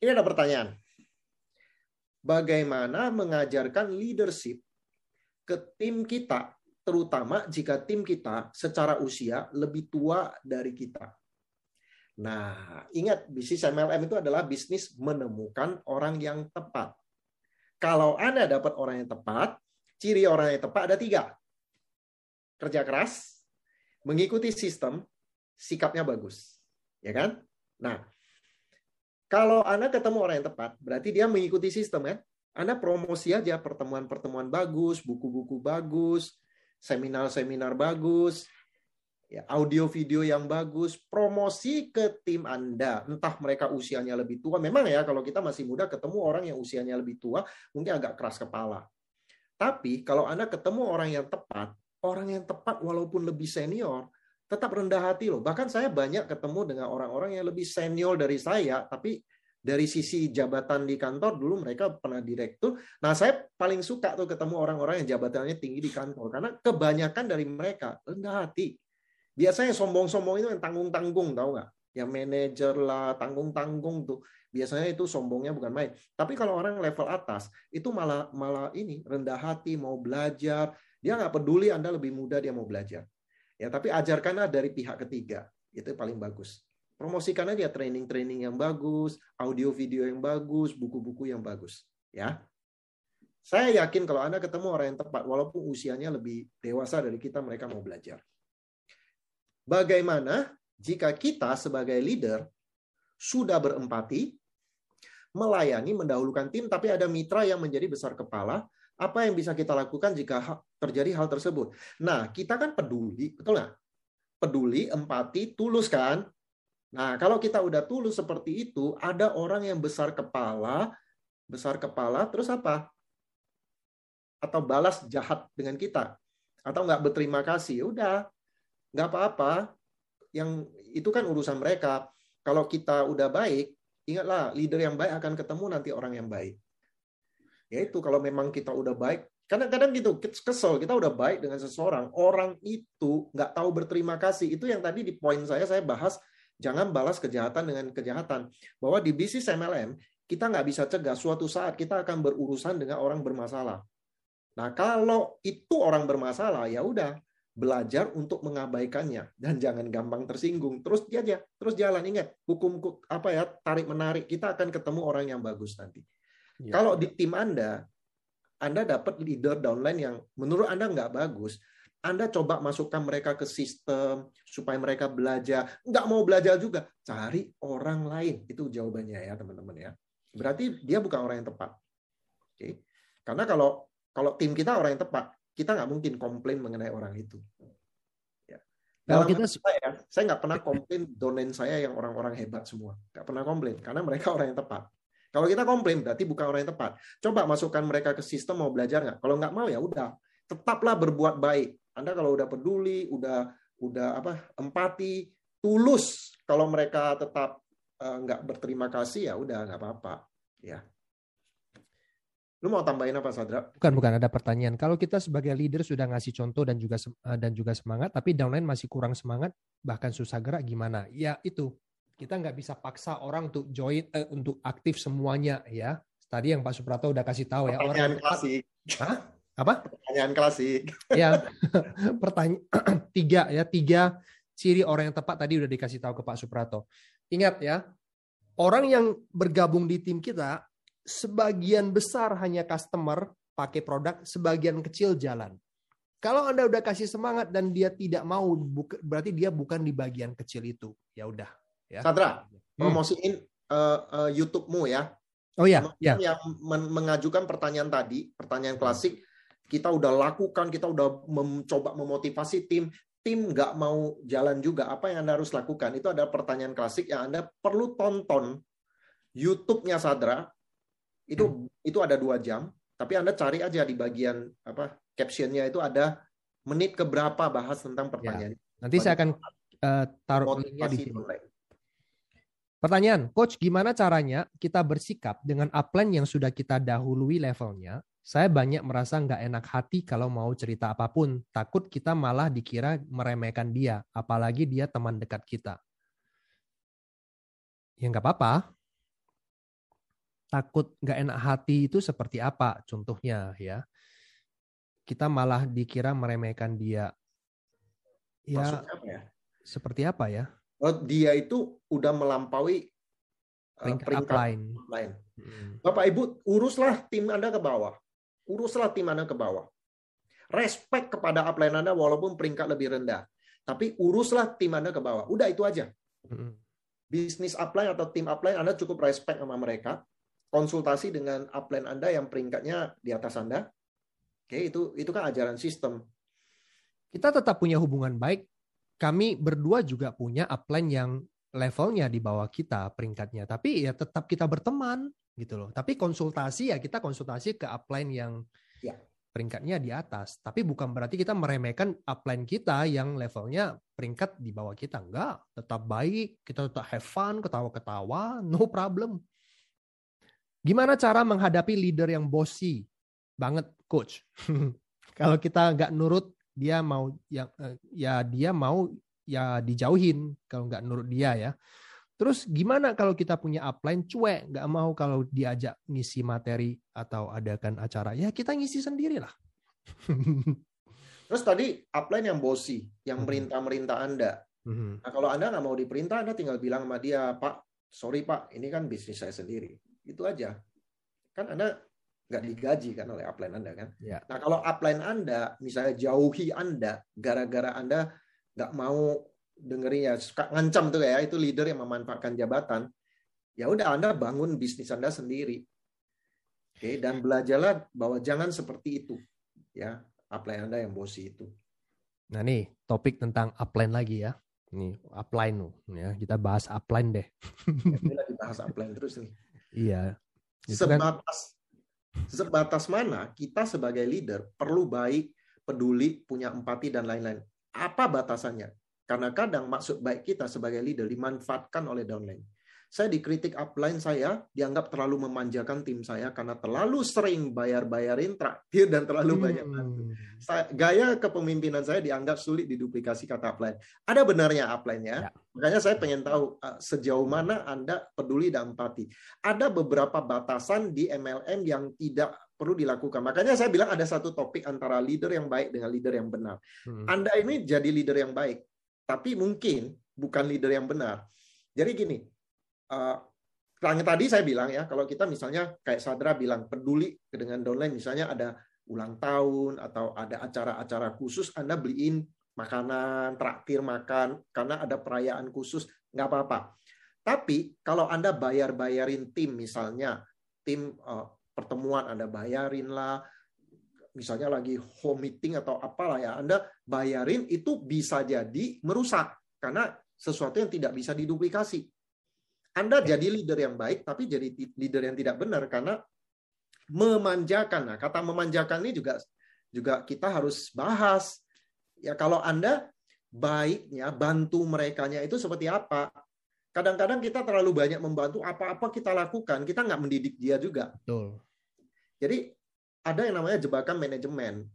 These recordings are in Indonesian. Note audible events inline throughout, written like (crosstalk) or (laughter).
Ini ada pertanyaan. Bagaimana mengajarkan leadership ke tim kita, terutama jika tim kita secara usia lebih tua dari kita? Nah, ingat bisnis MLM itu adalah bisnis menemukan orang yang tepat. Kalau Anda dapat orang yang tepat, ciri orang yang tepat ada tiga. Kerja keras, mengikuti sistem, sikapnya bagus. Ya kan? Nah, kalau Anda ketemu orang yang tepat, berarti dia mengikuti sistem kan? Anda promosi aja pertemuan-pertemuan bagus, buku-buku bagus, seminar-seminar bagus, ya, audio video yang bagus, promosi ke tim Anda. Entah mereka usianya lebih tua. Memang ya kalau kita masih muda ketemu orang yang usianya lebih tua, mungkin agak keras kepala. Tapi kalau Anda ketemu orang yang tepat, orang yang tepat walaupun lebih senior, tetap rendah hati loh. Bahkan saya banyak ketemu dengan orang-orang yang lebih senior dari saya, tapi dari sisi jabatan di kantor dulu mereka pernah direktur. Nah, saya paling suka tuh ketemu orang-orang yang jabatannya tinggi di kantor karena kebanyakan dari mereka rendah hati Biasanya sombong-sombong itu yang tanggung-tanggung, tahu nggak? Yang manajer lah, tanggung-tanggung tuh. Biasanya itu sombongnya bukan main. Tapi kalau orang level atas, itu malah malah ini rendah hati, mau belajar. Dia nggak peduli Anda lebih muda, dia mau belajar. Ya, tapi ajarkanlah dari pihak ketiga. Itu paling bagus. Promosikan aja training-training yang bagus, audio video yang bagus, buku-buku yang bagus. Ya, saya yakin kalau Anda ketemu orang yang tepat, walaupun usianya lebih dewasa dari kita, mereka mau belajar. Bagaimana jika kita sebagai leader sudah berempati, melayani, mendahulukan tim, tapi ada mitra yang menjadi besar kepala, apa yang bisa kita lakukan jika terjadi hal tersebut? Nah, kita kan peduli, betul nggak? Peduli, empati, tulus kan? Nah, kalau kita udah tulus seperti itu, ada orang yang besar kepala, besar kepala, terus apa? Atau balas jahat dengan kita? Atau nggak berterima kasih? Ya udah, nggak apa-apa. Yang itu kan urusan mereka. Kalau kita udah baik, ingatlah leader yang baik akan ketemu nanti orang yang baik. Ya itu kalau memang kita udah baik, kadang-kadang gitu kesel kita udah baik dengan seseorang, orang itu nggak tahu berterima kasih. Itu yang tadi di poin saya saya bahas jangan balas kejahatan dengan kejahatan. Bahwa di bisnis MLM kita nggak bisa cegah suatu saat kita akan berurusan dengan orang bermasalah. Nah kalau itu orang bermasalah ya udah belajar untuk mengabaikannya dan jangan gampang tersinggung. Terus aja, terus jalan. Ingat, hukum apa ya tarik menarik kita akan ketemu orang yang bagus nanti. Ya. Kalau di tim Anda, Anda dapat leader downline yang menurut Anda nggak bagus, Anda coba masukkan mereka ke sistem supaya mereka belajar. Nggak mau belajar juga, cari orang lain. Itu jawabannya ya teman-teman ya. Berarti dia bukan orang yang tepat. Oke. Karena kalau kalau tim kita orang yang tepat, kita nggak mungkin komplain mengenai orang itu. Ya. Dalam kita saya, saya nggak pernah komplain domain saya yang orang-orang hebat semua. Nggak pernah komplain karena mereka orang yang tepat. Kalau kita komplain berarti bukan orang yang tepat. Coba masukkan mereka ke sistem mau belajar nggak? Kalau nggak mau ya udah, tetaplah berbuat baik. Anda kalau udah peduli, udah udah apa empati, tulus. Kalau mereka tetap uh, nggak berterima kasih ya udah nggak apa-apa. Ya. Lu mau tambahin apa Sadra? Bukan bukan ada pertanyaan. Kalau kita sebagai leader sudah ngasih contoh dan juga eh, dan juga semangat, tapi downline masih kurang semangat, bahkan susah gerak gimana? Ya itu kita nggak bisa paksa orang untuk join eh, untuk aktif semuanya ya. Tadi yang Pak Suprato udah kasih tahu ya pertanyaan orang klasik. Hah? Apa? Pertanyaan klasik. Ya, (laughs) pertanyaan (clears throat) tiga ya tiga ciri orang yang tepat tadi udah dikasih tahu ke Pak Suprato. Ingat ya, orang yang bergabung di tim kita sebagian besar hanya customer pakai produk, sebagian kecil jalan. Kalau Anda udah kasih semangat dan dia tidak mau, berarti dia bukan di bagian kecil itu. Ya udah. Ya. Sadra, hmm. promosiin uh, uh, YouTube-mu ya. Oh ya, ya. Yang men mengajukan pertanyaan tadi, pertanyaan klasik, kita udah lakukan, kita udah mencoba memotivasi tim, tim nggak mau jalan juga. Apa yang Anda harus lakukan? Itu ada pertanyaan klasik yang Anda perlu tonton YouTube-nya Sadra, itu hmm. itu ada dua jam tapi anda cari aja di bagian apa captionnya itu ada menit keberapa bahas tentang ya. pertanyaan ya. nanti saya akan uh, taruh linknya di sini Pertanyaan, Coach, gimana caranya kita bersikap dengan upline yang sudah kita dahului levelnya? Saya banyak merasa nggak enak hati kalau mau cerita apa pun. Takut kita malah dikira meremehkan dia, apalagi dia teman dekat kita. Ya nggak apa-apa takut nggak enak hati itu seperti apa contohnya ya kita malah dikira meremehkan dia ya, apa ya seperti apa ya dia itu udah melampaui uh, peringkat, peringkat upline. upline. Hmm. Bapak Ibu uruslah tim Anda ke bawah uruslah tim Anda ke bawah respect kepada upline Anda walaupun peringkat lebih rendah tapi uruslah tim Anda ke bawah udah itu aja hmm. bisnis upline atau tim upline Anda cukup respect sama mereka konsultasi dengan upline Anda yang peringkatnya di atas Anda. Oke, itu itu kan ajaran sistem. Kita tetap punya hubungan baik. Kami berdua juga punya upline yang levelnya di bawah kita peringkatnya, tapi ya tetap kita berteman gitu loh. Tapi konsultasi ya kita konsultasi ke upline yang ya. peringkatnya di atas. Tapi bukan berarti kita meremehkan upline kita yang levelnya peringkat di bawah kita. Enggak, tetap baik, kita tetap have fun, ketawa-ketawa, no problem. Gimana cara menghadapi leader yang bossy banget, coach? (laughs) Kalau kita nggak nurut, dia mau yang eh, ya dia mau ya dijauhin kalau nggak nurut dia ya. Terus gimana kalau kita punya upline cuek, nggak mau kalau diajak ngisi materi atau adakan acara, ya kita ngisi sendiri lah. (laughs) Terus tadi upline yang bossy, yang hmm. merintah-merintah Anda. Hmm. Nah kalau Anda nggak mau diperintah, Anda tinggal bilang sama dia, Pak, sorry Pak, ini kan bisnis saya sendiri. Itu aja. Kan Anda nggak digaji kan oleh upline Anda kan. Ya. Nah kalau upline Anda misalnya jauhi Anda gara-gara Anda nggak mau dengerin ya suka ngancam tuh ya itu leader yang memanfaatkan jabatan ya udah Anda bangun bisnis Anda sendiri oke dan belajarlah bahwa jangan seperti itu ya upline Anda yang bosi itu nah nih topik tentang upline lagi ya nih upline ya kita bahas upline deh ya, lagi bahas upline terus nih Iya. Sebatas sebatas mana kita sebagai leader perlu baik, peduli, punya empati dan lain-lain. Apa batasannya? Karena kadang maksud baik kita sebagai leader dimanfaatkan oleh downline. Saya dikritik upline saya, dianggap terlalu memanjakan tim saya karena terlalu sering bayar-bayarin traktir dan terlalu hmm. banyak bantu. gaya kepemimpinan saya dianggap sulit diduplikasi kata upline. Ada benarnya upline-nya. Ya. Makanya saya pengen tahu uh, sejauh mana Anda peduli dan empati. Ada beberapa batasan di MLM yang tidak perlu dilakukan. Makanya saya bilang ada satu topik antara leader yang baik dengan leader yang benar. Hmm. Anda ini jadi leader yang baik, tapi mungkin bukan leader yang benar. Jadi gini, uh, yang tadi saya bilang ya, kalau kita misalnya kayak Sadra bilang peduli dengan downline, misalnya ada ulang tahun atau ada acara-acara khusus, Anda beliin makanan, traktir makan, karena ada perayaan khusus, nggak apa-apa. Tapi kalau Anda bayar-bayarin tim misalnya, tim uh, pertemuan Anda bayarin lah, misalnya lagi home meeting atau apalah ya, Anda bayarin itu bisa jadi merusak karena sesuatu yang tidak bisa diduplikasi. Anda jadi leader yang baik, tapi jadi leader yang tidak benar karena memanjakan. Nah, kata memanjakan ini juga juga kita harus bahas. Ya kalau Anda baiknya bantu mereka itu seperti apa? Kadang-kadang kita terlalu banyak membantu apa-apa kita lakukan, kita nggak mendidik dia juga. Betul. Jadi ada yang namanya jebakan manajemen.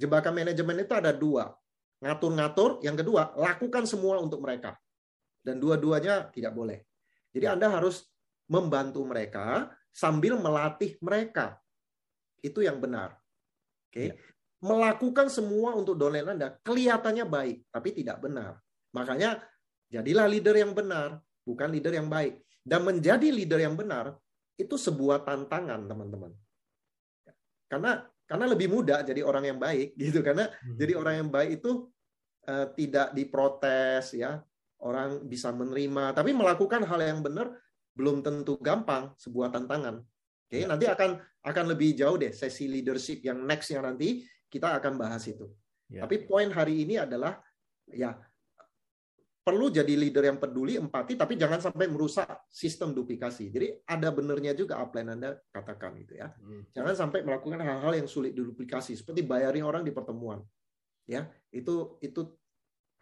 Jebakan manajemen itu ada dua. Ngatur-ngatur, yang kedua, lakukan semua untuk mereka. Dan dua-duanya tidak boleh. Jadi Anda harus membantu mereka sambil melatih mereka. Itu yang benar. Oke. Okay? Ya. Melakukan semua untuk downline Anda kelihatannya baik, tapi tidak benar. Makanya jadilah leader yang benar, bukan leader yang baik. Dan menjadi leader yang benar itu sebuah tantangan, teman-teman. Karena karena lebih mudah jadi orang yang baik (laughs) gitu karena hmm. jadi orang yang baik itu uh, tidak diprotes ya orang bisa menerima, tapi melakukan hal yang benar belum tentu gampang, sebuah tantangan. Oke, okay? Ya. nanti akan akan lebih jauh deh sesi leadership yang next yang nanti kita akan bahas itu. Ya. Tapi poin hari ini adalah ya perlu jadi leader yang peduli, empati, tapi jangan sampai merusak sistem duplikasi. Jadi ada benernya juga apa yang Anda katakan itu ya. Hmm. Jangan sampai melakukan hal-hal yang sulit diduplikasi, seperti bayarin orang di pertemuan. Ya, itu itu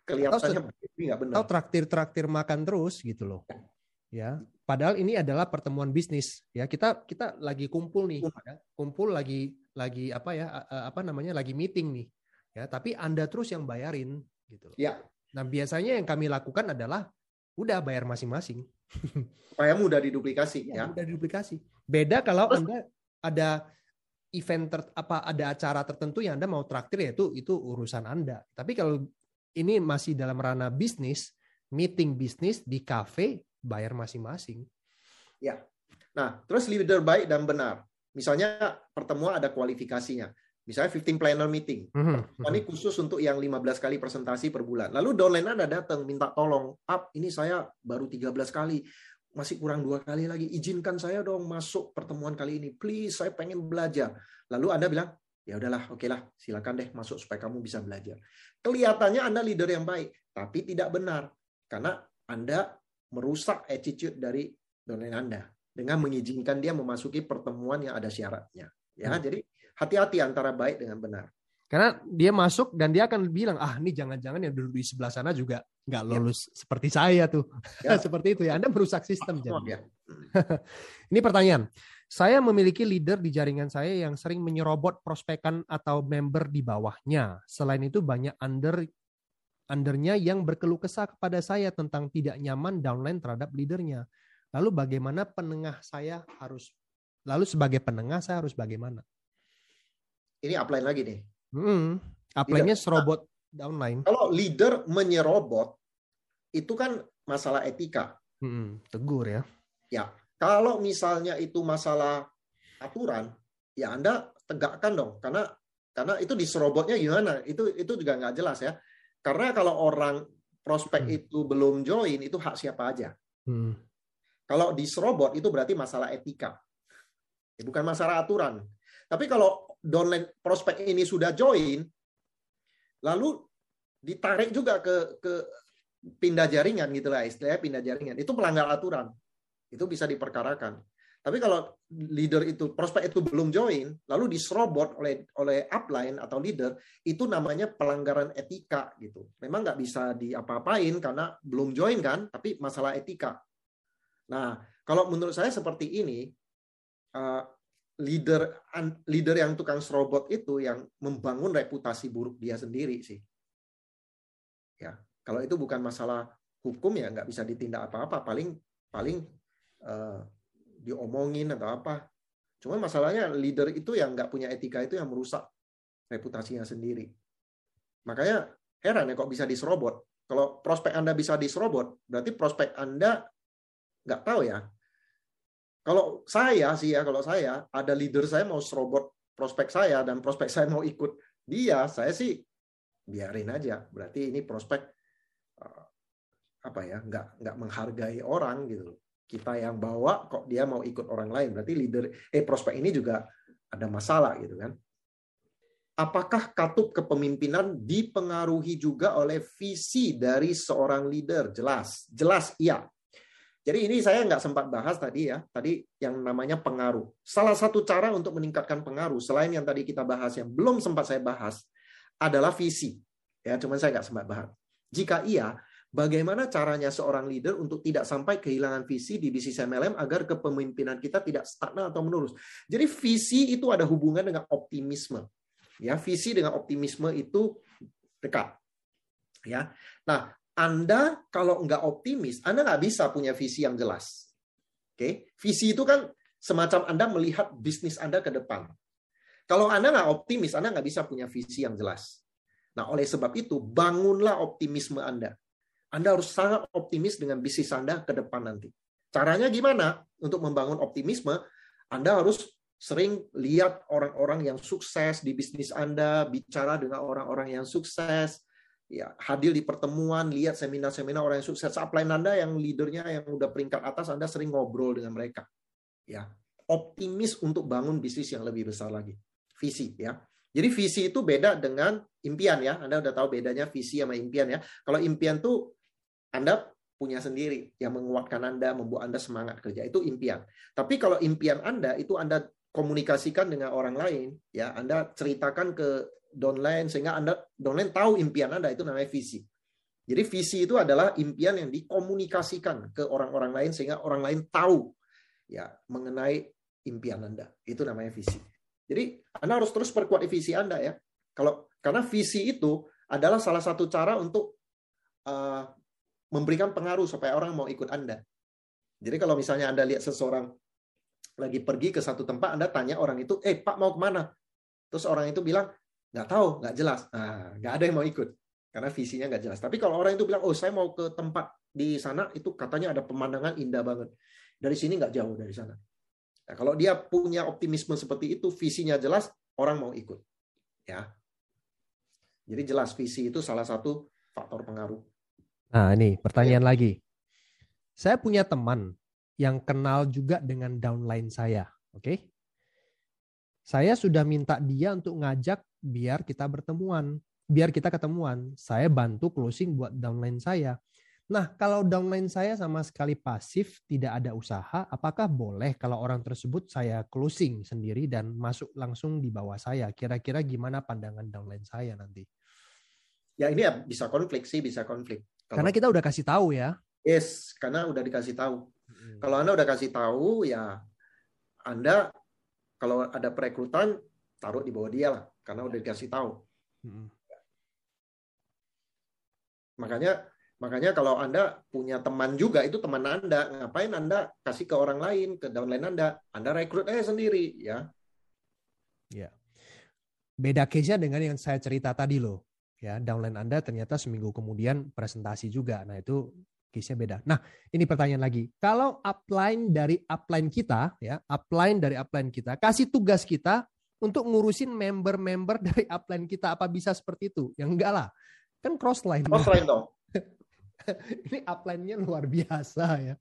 kelihatannya nggak benar. Atau traktir-traktir makan terus gitu loh. Ya, padahal ini adalah pertemuan bisnis. Ya, kita kita lagi kumpul nih, ya. kumpul lagi lagi apa ya apa namanya lagi meeting nih. Ya, tapi Anda terus yang bayarin gitu loh. Ya. Nah, biasanya yang kami lakukan adalah udah bayar masing-masing. (laughs) Supaya mudah diduplikasi ya. ya. Mudah diduplikasi. Beda kalau Anda ada event ter, apa ada acara tertentu yang Anda mau traktir ya itu itu urusan Anda. Tapi kalau ini masih dalam ranah bisnis, meeting bisnis di cafe bayar masing-masing. Ya. Nah, terus leader baik dan benar. Misalnya pertemuan ada kualifikasinya. Misalnya 15 planner meeting. Mm-hmm. Ini khusus untuk yang 15 kali presentasi per bulan. Lalu downline Anda datang minta tolong, "Up, ini saya baru 13 kali masih kurang dua kali lagi. Izinkan saya dong masuk pertemuan kali ini. Please, saya pengen belajar. Lalu Anda bilang, ya udahlah, oke lah, silakan deh masuk supaya kamu bisa belajar. Kelihatannya Anda leader yang baik, tapi tidak benar. Karena Anda merusak attitude dari domain Anda dengan mengizinkan dia memasuki pertemuan yang ada syaratnya. Ya, hmm. jadi hati-hati antara baik dengan benar. Karena dia masuk dan dia akan bilang, ah ini jangan-jangan yang duduk di sebelah sana juga nggak ya. lulus ya. seperti saya tuh. Ya. (laughs) seperti itu ya. Anda merusak sistem. Oh, ya. (laughs) ini pertanyaan. Saya memiliki leader di jaringan saya yang sering menyerobot prospekan atau member di bawahnya. Selain itu banyak under undernya yang berkeluh kesah kepada saya tentang tidak nyaman downline terhadap leadernya. Lalu bagaimana penengah saya harus lalu sebagai penengah saya harus bagaimana? Ini upline lagi nih. Hmm, upline-nya serobot downline. Kalau leader menyerobot itu kan masalah etika. Hmm, tegur ya. Ya, kalau misalnya itu masalah aturan, ya Anda tegakkan dong, karena karena itu diserobotnya gimana? Itu itu juga nggak jelas ya. Karena kalau orang prospek hmm. itu belum join, itu hak siapa aja. Hmm. Kalau diserobot itu berarti masalah etika, ya, bukan masalah aturan. Tapi kalau downline prospek ini sudah join, lalu ditarik juga ke ke pindah jaringan gitulah istilahnya pindah jaringan itu melanggar aturan itu bisa diperkarakan. Tapi kalau leader itu prospek itu belum join lalu diserobot oleh oleh upline atau leader itu namanya pelanggaran etika gitu. Memang nggak bisa diapa-apain karena belum join kan tapi masalah etika. Nah kalau menurut saya seperti ini uh, leader leader yang tukang serobot itu yang membangun reputasi buruk dia sendiri sih. Ya, kalau itu bukan masalah hukum ya nggak bisa ditindak apa-apa, paling paling uh, diomongin atau apa. Cuma masalahnya leader itu yang nggak punya etika itu yang merusak reputasinya sendiri. Makanya heran ya kok bisa diserobot. Kalau prospek Anda bisa diserobot, berarti prospek Anda nggak tahu ya kalau saya sih ya, kalau saya ada leader saya mau serobot prospek saya dan prospek saya mau ikut dia, saya sih biarin aja. Berarti ini prospek eh, apa ya, nggak nggak menghargai orang gitu. Kita yang bawa kok dia mau ikut orang lain, berarti leader eh prospek ini juga ada masalah gitu kan. Apakah katup kepemimpinan dipengaruhi juga oleh visi dari seorang leader? Jelas, jelas iya. Jadi ini saya nggak sempat bahas tadi ya, tadi yang namanya pengaruh. Salah satu cara untuk meningkatkan pengaruh, selain yang tadi kita bahas yang belum sempat saya bahas, adalah visi. Ya, cuman saya nggak sempat bahas. Jika iya, bagaimana caranya seorang leader untuk tidak sampai kehilangan visi di bisnis MLM agar kepemimpinan kita tidak stagnan atau menurun. Jadi visi itu ada hubungan dengan optimisme. Ya, visi dengan optimisme itu dekat. Ya. Nah, anda kalau nggak optimis, Anda nggak bisa punya visi yang jelas. Oke, visi itu kan semacam Anda melihat bisnis Anda ke depan. Kalau Anda nggak optimis, Anda nggak bisa punya visi yang jelas. Nah, oleh sebab itu, bangunlah optimisme Anda. Anda harus sangat optimis dengan bisnis Anda ke depan nanti. Caranya gimana? Untuk membangun optimisme, Anda harus sering lihat orang-orang yang sukses di bisnis Anda, bicara dengan orang-orang yang sukses, ya hadir di pertemuan, lihat seminar-seminar orang yang sukses. Upline Anda yang leadernya yang udah peringkat atas, Anda sering ngobrol dengan mereka. Ya, optimis untuk bangun bisnis yang lebih besar lagi. Visi ya. Jadi visi itu beda dengan impian ya. Anda udah tahu bedanya visi sama impian ya. Kalau impian tuh Anda punya sendiri yang menguatkan Anda, membuat Anda semangat kerja. Itu impian. Tapi kalau impian Anda itu Anda komunikasikan dengan orang lain, ya Anda ceritakan ke downline sehingga Anda downline tahu impian Anda itu namanya visi. Jadi visi itu adalah impian yang dikomunikasikan ke orang-orang lain sehingga orang lain tahu ya mengenai impian Anda. Itu namanya visi. Jadi Anda harus terus perkuat visi Anda ya. Kalau karena visi itu adalah salah satu cara untuk uh, memberikan pengaruh supaya orang mau ikut Anda. Jadi kalau misalnya Anda lihat seseorang lagi pergi ke satu tempat, Anda tanya orang itu, eh Pak mau ke mana? Terus orang itu bilang, nggak tahu, nggak jelas. Nah, nggak ada yang mau ikut karena visinya nggak jelas. Tapi kalau orang itu bilang, oh saya mau ke tempat di sana, itu katanya ada pemandangan indah banget. Dari sini nggak jauh dari sana. Nah, kalau dia punya optimisme seperti itu, visinya jelas, orang mau ikut. Ya. Jadi jelas visi itu salah satu faktor pengaruh. Nah, ini pertanyaan ya. lagi. Saya punya teman yang kenal juga dengan downline saya, oke? Okay? Saya sudah minta dia untuk ngajak biar kita bertemuan, biar kita ketemuan. Saya bantu closing buat downline saya. Nah, kalau downline saya sama sekali pasif, tidak ada usaha, apakah boleh kalau orang tersebut saya closing sendiri dan masuk langsung di bawah saya? Kira-kira gimana pandangan downline saya nanti? Ya ini ya bisa konflik sih, bisa konflik. Karena kita udah kasih tahu ya. Yes, karena udah dikasih tahu. Hmm. Kalau Anda udah kasih tahu, ya Anda kalau ada perekrutan taruh di bawah dia lah karena udah dikasih tahu. Hmm. Makanya makanya kalau Anda punya teman juga itu teman Anda, ngapain Anda kasih ke orang lain, ke downline Anda? Anda rekrut aja sendiri ya. Ya. Beda case-nya dengan yang saya cerita tadi loh. Ya, downline Anda ternyata seminggu kemudian presentasi juga. Nah, itu case-nya beda. Nah, ini pertanyaan lagi. Kalau upline dari upline kita, ya, upline dari upline kita, kasih tugas kita untuk ngurusin member-member (laughs) dari upline kita, apa bisa seperti itu? Yang enggak lah. Kan crossline. Crossline dong. (laughs) ini upline-nya luar biasa ya.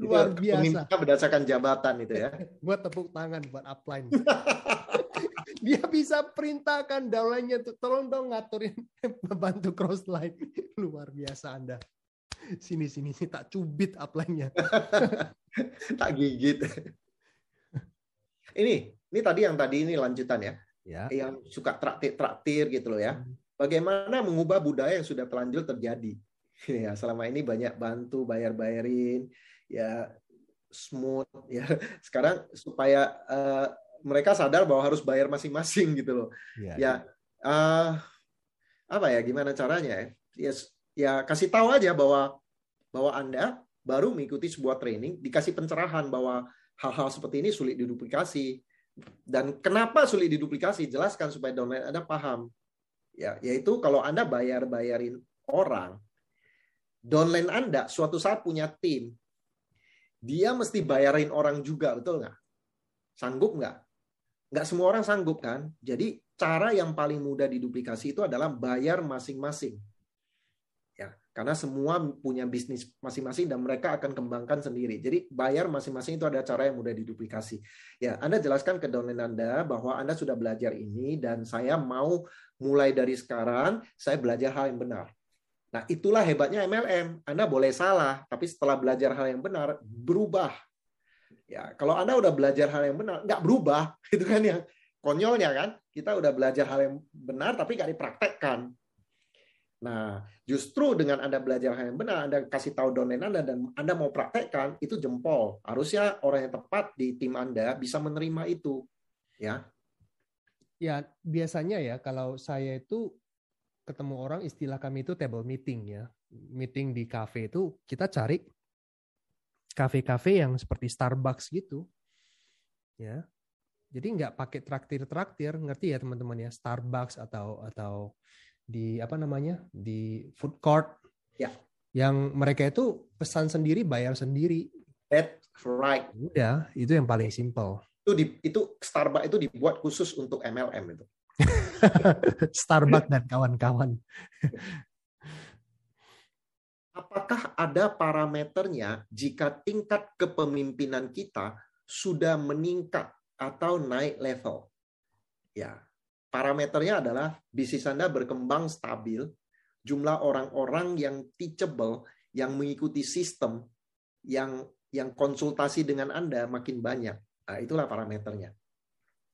luar biasa. berdasarkan jabatan itu ya. (laughs) buat tepuk tangan buat upline. Dia bisa perintahkan downline-nya tuh tolong dong ngaturin (laughs) bantu crossline. luar biasa Anda sini sini sini tak cubit upline-nya. (laughs) tak gigit. ini, ini tadi yang tadi ini lanjutan ya. Ya. Yang suka traktir-traktir gitu loh ya. Bagaimana mengubah budaya yang sudah telanjur terjadi? (laughs) Ya, selama ini banyak bantu bayar-bayarin, ya smooth ya. Sekarang supaya uh, mereka sadar bahwa harus bayar masing-masing gitu loh. Ya, ya uh, apa ya gimana caranya ya? Ya ya kasih tahu aja bahwa bahwa Anda baru mengikuti sebuah training dikasih pencerahan bahwa hal-hal seperti ini sulit diduplikasi. Dan kenapa sulit diduplikasi? Jelaskan supaya downline Anda paham. Ya yaitu kalau Anda bayar-bayarin orang downline Anda suatu saat punya tim dia mesti bayarin orang juga betul nggak? Sanggup nggak nggak semua orang sanggup kan jadi cara yang paling mudah diduplikasi itu adalah bayar masing-masing karena semua punya bisnis masing-masing dan mereka akan kembangkan sendiri. Jadi bayar masing-masing itu ada cara yang mudah diduplikasi. Ya, Anda jelaskan ke downline Anda bahwa Anda sudah belajar ini dan saya mau mulai dari sekarang saya belajar hal yang benar. Nah, itulah hebatnya MLM. Anda boleh salah, tapi setelah belajar hal yang benar berubah. Ya, kalau Anda udah belajar hal yang benar, nggak berubah, (laughs) itu kan yang konyolnya kan. Kita udah belajar hal yang benar tapi nggak dipraktekkan. Nah, justru dengan Anda belajar hal yang benar, Anda kasih tahu domain Anda dan Anda mau praktekkan, itu jempol. Harusnya orang yang tepat di tim Anda bisa menerima itu. Ya. Ya, biasanya ya kalau saya itu ketemu orang istilah kami itu table meeting ya. Meeting di cafe itu kita cari kafe-kafe yang seperti Starbucks gitu. Ya. Jadi nggak pakai traktir-traktir, ngerti ya teman-teman ya, Starbucks atau atau di apa namanya? Di food court. Ya. Yang mereka itu pesan sendiri bayar sendiri. That's right. Udah itu yang paling simple. Itu di itu Starbucks itu dibuat khusus untuk MLM itu. (laughs) Starbucks dan kawan-kawan apakah ada parameternya jika tingkat kepemimpinan kita sudah meningkat atau naik level ya Parameternya adalah bisnis Anda berkembang stabil, jumlah orang-orang yang teachable, yang mengikuti sistem, yang yang konsultasi dengan Anda makin banyak. Nah, itulah parameternya.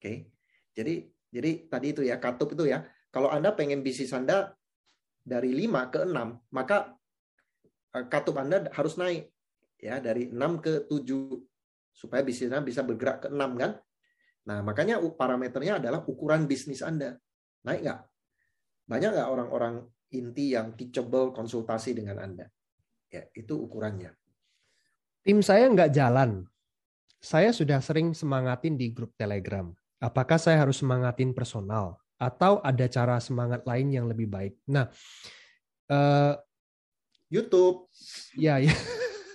Oke. Jadi jadi tadi itu ya katup itu ya. Kalau Anda pengen bisnis Anda dari 5 ke 6, maka katup Anda harus naik ya dari 6 ke 7 supaya bisnis Anda bisa bergerak ke 6 kan. Nah, makanya parameternya adalah ukuran bisnis Anda. Naik nggak? Banyak nggak orang-orang inti yang teachable konsultasi dengan Anda? Ya, itu ukurannya. Tim saya nggak jalan saya sudah sering semangatin di grup Telegram. Apakah saya harus semangatin personal atau ada cara semangat lain yang lebih baik? Nah, uh, YouTube. Ya, ya.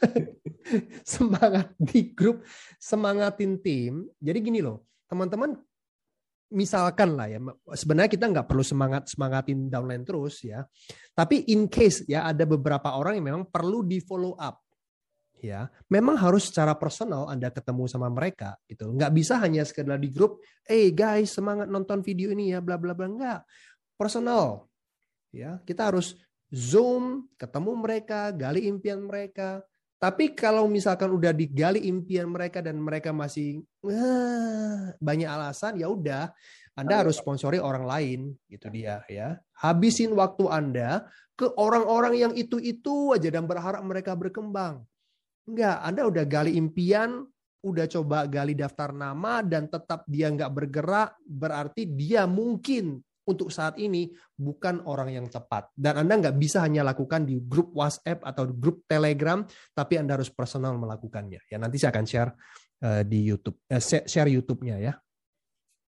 (laughs) semangat di grup, semangatin tim. Jadi gini loh, teman-teman misalkan lah ya sebenarnya kita nggak perlu semangat semangatin downline terus ya tapi in case ya ada beberapa orang yang memang perlu di follow up ya memang harus secara personal anda ketemu sama mereka gitu nggak bisa hanya sekedar di grup eh hey guys semangat nonton video ini ya bla bla bla nggak personal ya kita harus zoom ketemu mereka gali impian mereka tapi kalau misalkan udah digali impian mereka dan mereka masih ah, banyak alasan, ya udah, Anda harus sponsori orang lain, gitu dia ya. Habisin waktu Anda ke orang-orang yang itu-itu aja dan berharap mereka berkembang. Enggak, Anda udah gali impian, udah coba gali daftar nama dan tetap dia nggak bergerak, berarti dia mungkin untuk saat ini bukan orang yang tepat. Dan Anda nggak bisa hanya lakukan di grup WhatsApp atau grup Telegram, tapi Anda harus personal melakukannya. Ya nanti saya akan share uh, di YouTube, uh, share YouTube-nya ya.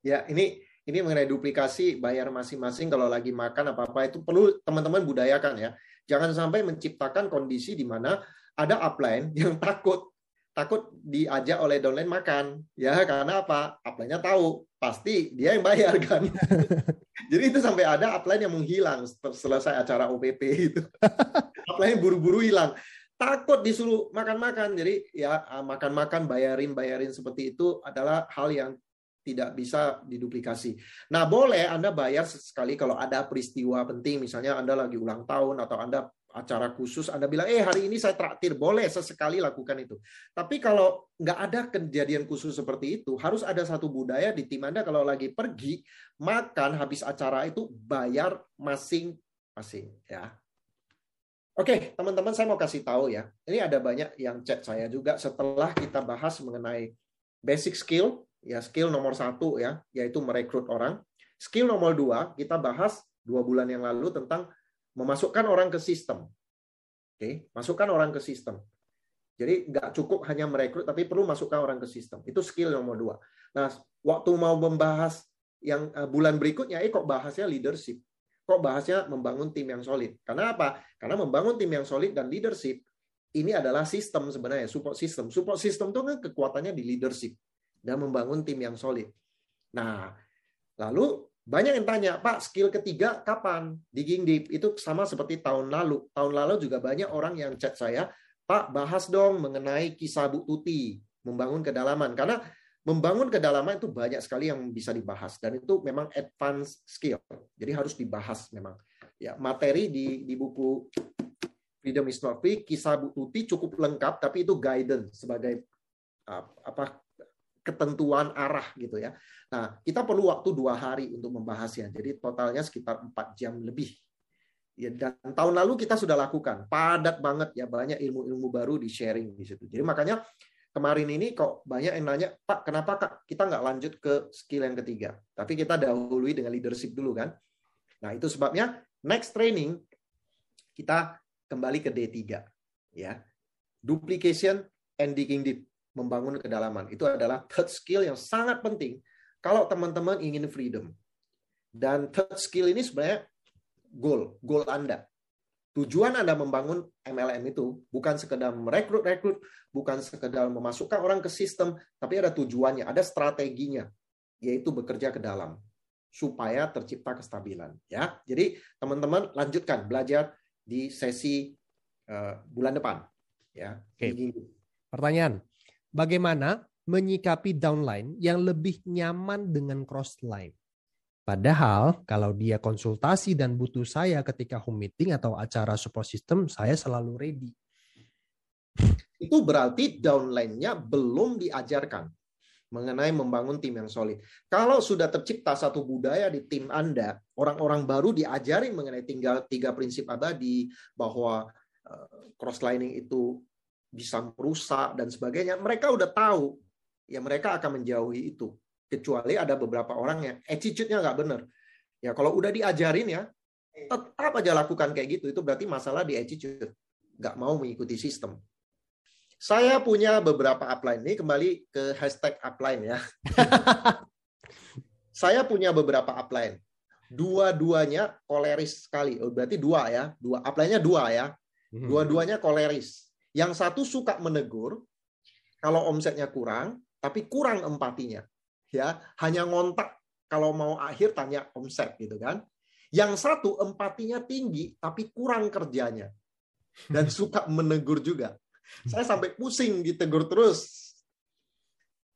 Ya ini ini mengenai duplikasi bayar masing-masing kalau lagi makan apa apa itu perlu teman-teman budayakan ya. Jangan sampai menciptakan kondisi di mana ada upline (laughs) yang takut takut diajak oleh downline makan ya karena apa upline-nya tahu pasti dia yang bayar kan (laughs) jadi itu sampai ada upline yang menghilang selesai acara OPP itu. (laughs) Upline buru-buru hilang. Takut disuruh makan-makan. Jadi ya ah, makan-makan bayarin bayarin seperti itu adalah hal yang tidak bisa diduplikasi. Nah, boleh Anda bayar sekali kalau ada peristiwa penting, misalnya Anda lagi ulang tahun atau Anda acara khusus, Anda bilang, eh hari ini saya traktir, boleh sesekali lakukan itu. Tapi kalau nggak ada kejadian khusus seperti itu, harus ada satu budaya di tim Anda kalau lagi pergi, makan habis acara itu bayar masing-masing. ya. Oke, teman-teman saya mau kasih tahu ya. Ini ada banyak yang chat saya juga setelah kita bahas mengenai basic skill, ya skill nomor satu ya, yaitu merekrut orang. Skill nomor dua, kita bahas dua bulan yang lalu tentang memasukkan orang ke sistem. Oke, masukkan orang ke sistem. Jadi nggak cukup hanya merekrut, tapi perlu masukkan orang ke sistem. Itu skill nomor dua. Nah, waktu mau membahas yang eh, bulan berikutnya, eh kok bahasnya leadership? Kok bahasnya membangun tim yang solid? Karena apa? Karena membangun tim yang solid dan leadership ini adalah sistem sebenarnya, support system. Support system itu kan kekuatannya di leadership dan membangun tim yang solid. Nah, lalu banyak yang tanya, Pak, skill ketiga kapan? Digging deep. Itu sama seperti tahun lalu. Tahun lalu juga banyak orang yang chat saya, Pak, bahas dong mengenai kisah Bu Tuti, membangun kedalaman. Karena membangun kedalaman itu banyak sekali yang bisa dibahas. Dan itu memang advance skill. Jadi harus dibahas memang. Ya, materi di, di buku Freedom is not free, kisah Bu Tuti cukup lengkap, tapi itu guidance sebagai apa ketentuan arah gitu ya. Nah, kita perlu waktu dua hari untuk membahasnya. Jadi totalnya sekitar empat jam lebih. Ya, dan tahun lalu kita sudah lakukan padat banget ya banyak ilmu-ilmu baru di sharing di situ. Jadi makanya kemarin ini kok banyak yang nanya Pak kenapa kak kita nggak lanjut ke skill yang ketiga tapi kita dahului dengan leadership dulu kan nah itu sebabnya next training kita kembali ke D3 ya duplication and digging deep membangun kedalaman itu adalah third skill yang sangat penting kalau teman-teman ingin freedom. Dan third skill ini sebenarnya goal, goal Anda. Tujuan Anda membangun MLM itu bukan sekedar merekrut-rekrut, bukan sekedar memasukkan orang ke sistem, tapi ada tujuannya, ada strateginya, yaitu bekerja ke dalam supaya tercipta kestabilan. Ya, jadi teman-teman lanjutkan belajar di sesi uh, bulan depan. Ya. Oke. Pertanyaan, bagaimana menyikapi downline yang lebih nyaman dengan crossline. Padahal kalau dia konsultasi dan butuh saya ketika home meeting atau acara support system, saya selalu ready. Itu berarti downline-nya belum diajarkan mengenai membangun tim yang solid. Kalau sudah tercipta satu budaya di tim Anda, orang-orang baru diajari mengenai tinggal tiga prinsip abadi bahwa uh, crosslining itu bisa merusak dan sebagainya. Mereka udah tahu ya mereka akan menjauhi itu. Kecuali ada beberapa orang yang attitude-nya nggak benar. Ya kalau udah diajarin ya, tetap aja lakukan kayak gitu. Itu berarti masalah di attitude. Nggak mau mengikuti sistem. Saya punya beberapa upline ini kembali ke hashtag upline ya. (laughs) saya punya beberapa upline. Dua-duanya koleris sekali. Oh, berarti dua ya. Dua upline-nya dua ya. Hmm. Dua-duanya koleris. Yang satu suka menegur kalau omsetnya kurang, tapi kurang empatinya. Ya, hanya ngontak kalau mau akhir tanya omset gitu kan. Yang satu empatinya tinggi tapi kurang kerjanya. Dan (laughs) suka menegur juga. Saya sampai pusing ditegur terus.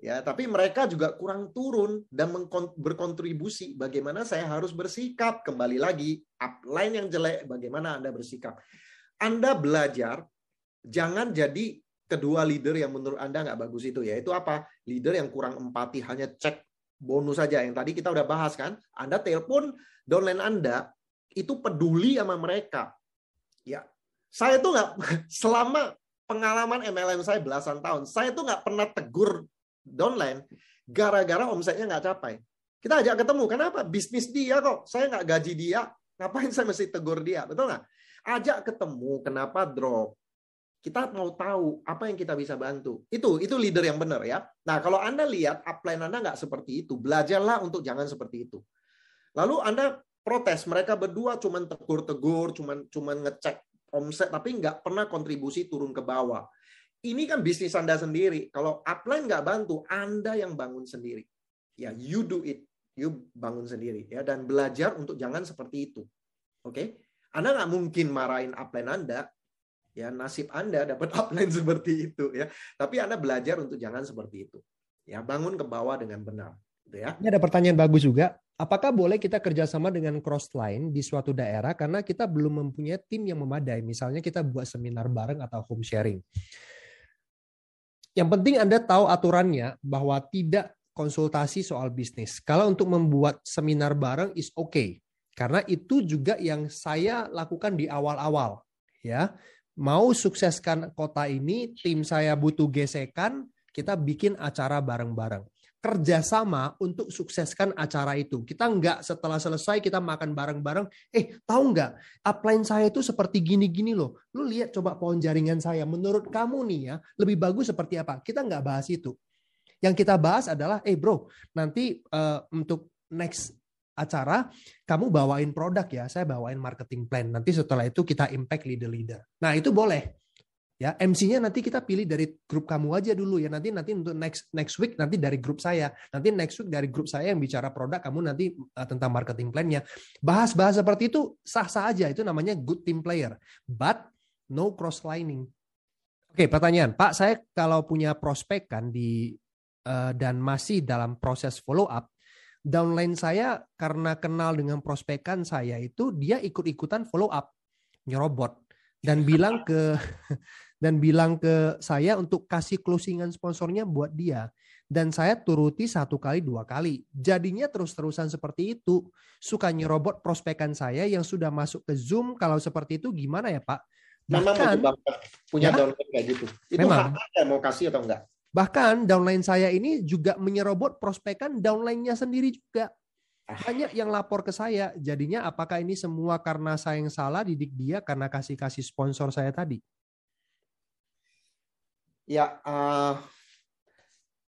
Ya, tapi mereka juga kurang turun dan berkontribusi bagaimana saya harus bersikap. Kembali lagi, upline yang jelek, bagaimana Anda bersikap. Anda belajar, jangan jadi kedua leader yang menurut Anda nggak bagus itu. ya itu apa? Leader yang kurang empati, hanya cek bonus saja. Yang tadi kita udah bahas kan. Anda telepon downline Anda, itu peduli sama mereka. Ya, saya tuh nggak (laughs) selama pengalaman MLM saya belasan tahun, saya tuh nggak pernah tegur downline gara-gara omsetnya nggak capai. Kita ajak ketemu, kenapa? Bisnis dia kok, saya nggak gaji dia, ngapain saya mesti tegur dia, betul nggak? Ajak ketemu, kenapa drop? Kita mau tahu apa yang kita bisa bantu. Itu itu leader yang benar ya. Nah kalau anda lihat upline anda nggak seperti itu, belajarlah untuk jangan seperti itu. Lalu anda protes, mereka berdua cuman tegur-tegur, cuman cuman ngecek omset, tapi nggak pernah kontribusi turun ke bawah. Ini kan bisnis Anda sendiri. Kalau upline nggak bantu, Anda yang bangun sendiri. Ya, you do it. You bangun sendiri. ya Dan belajar untuk jangan seperti itu. Oke? Okay? Anda nggak mungkin marahin upline Anda. Ya, nasib Anda dapat (laughs) upline seperti itu. ya. Tapi Anda belajar untuk jangan seperti itu. Ya, bangun ke bawah dengan benar. Gitu ya. Ini ada pertanyaan bagus juga. Apakah boleh kita kerjasama dengan cross line di suatu daerah karena kita belum mempunyai tim yang memadai? Misalnya kita buat seminar bareng atau home sharing. Yang penting Anda tahu aturannya bahwa tidak konsultasi soal bisnis. Kalau untuk membuat seminar bareng is okay. Karena itu juga yang saya lakukan di awal-awal, ya. Mau sukseskan kota ini, tim saya butuh gesekan, kita bikin acara bareng-bareng kerjasama untuk sukseskan acara itu. Kita nggak setelah selesai kita makan bareng-bareng, eh tahu nggak upline saya itu seperti gini-gini loh. Lu lihat coba pohon jaringan saya. Menurut kamu nih ya, lebih bagus seperti apa? Kita nggak bahas itu. Yang kita bahas adalah, eh bro, nanti uh, untuk next acara kamu bawain produk ya, saya bawain marketing plan. Nanti setelah itu kita impact leader-leader. Nah itu boleh. Ya, MC-nya nanti kita pilih dari grup kamu aja dulu ya. Nanti nanti untuk next next week nanti dari grup saya. Nanti next week dari grup saya yang bicara produk, kamu nanti uh, tentang marketing plan-nya. Bahas-bahas seperti itu sah-sah aja. Itu namanya good team player. But no cross lining. Oke, pertanyaan, Pak, saya kalau punya prospek kan di uh, dan masih dalam proses follow up, downline saya karena kenal dengan prospekan saya itu dia ikut-ikutan follow up nyerobot dan (laughs) bilang ke (laughs) dan bilang ke saya untuk kasih closingan sponsornya buat dia. Dan saya turuti satu kali, dua kali. Jadinya terus-terusan seperti itu. Suka nyerobot prospekan saya yang sudah masuk ke Zoom. Kalau seperti itu gimana ya Pak? Bahkan, Memang punya ya, downline kayak gitu. Itu memang. hak mau kasih atau enggak? Bahkan downline saya ini juga menyerobot prospekan downline-nya sendiri juga. Ah. Banyak yang lapor ke saya. Jadinya apakah ini semua karena saya yang salah didik dia karena kasih-kasih sponsor saya tadi? Ya, uh,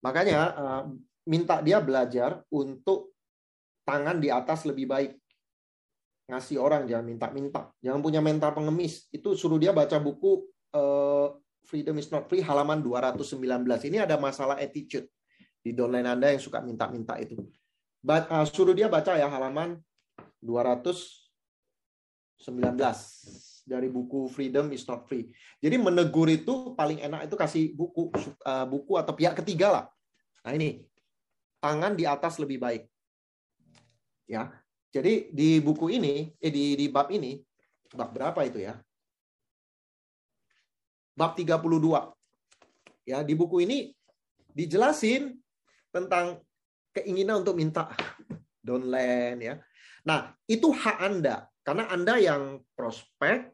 makanya uh, minta dia belajar untuk tangan di atas lebih baik. Ngasih orang jangan minta-minta, jangan punya mental pengemis. Itu suruh dia baca buku uh, Freedom is not free halaman 219. Ini ada masalah attitude di downline Anda yang suka minta-minta itu. But, uh, suruh dia baca ya halaman 219 dari buku Freedom is not free. Jadi menegur itu paling enak itu kasih buku uh, buku atau pihak ketiga lah. Nah ini tangan di atas lebih baik. Ya. Jadi di buku ini eh di di bab ini bab berapa itu ya? Bab 32. Ya, di buku ini dijelasin tentang keinginan untuk minta downline ya. Nah, itu hak Anda karena Anda yang prospek,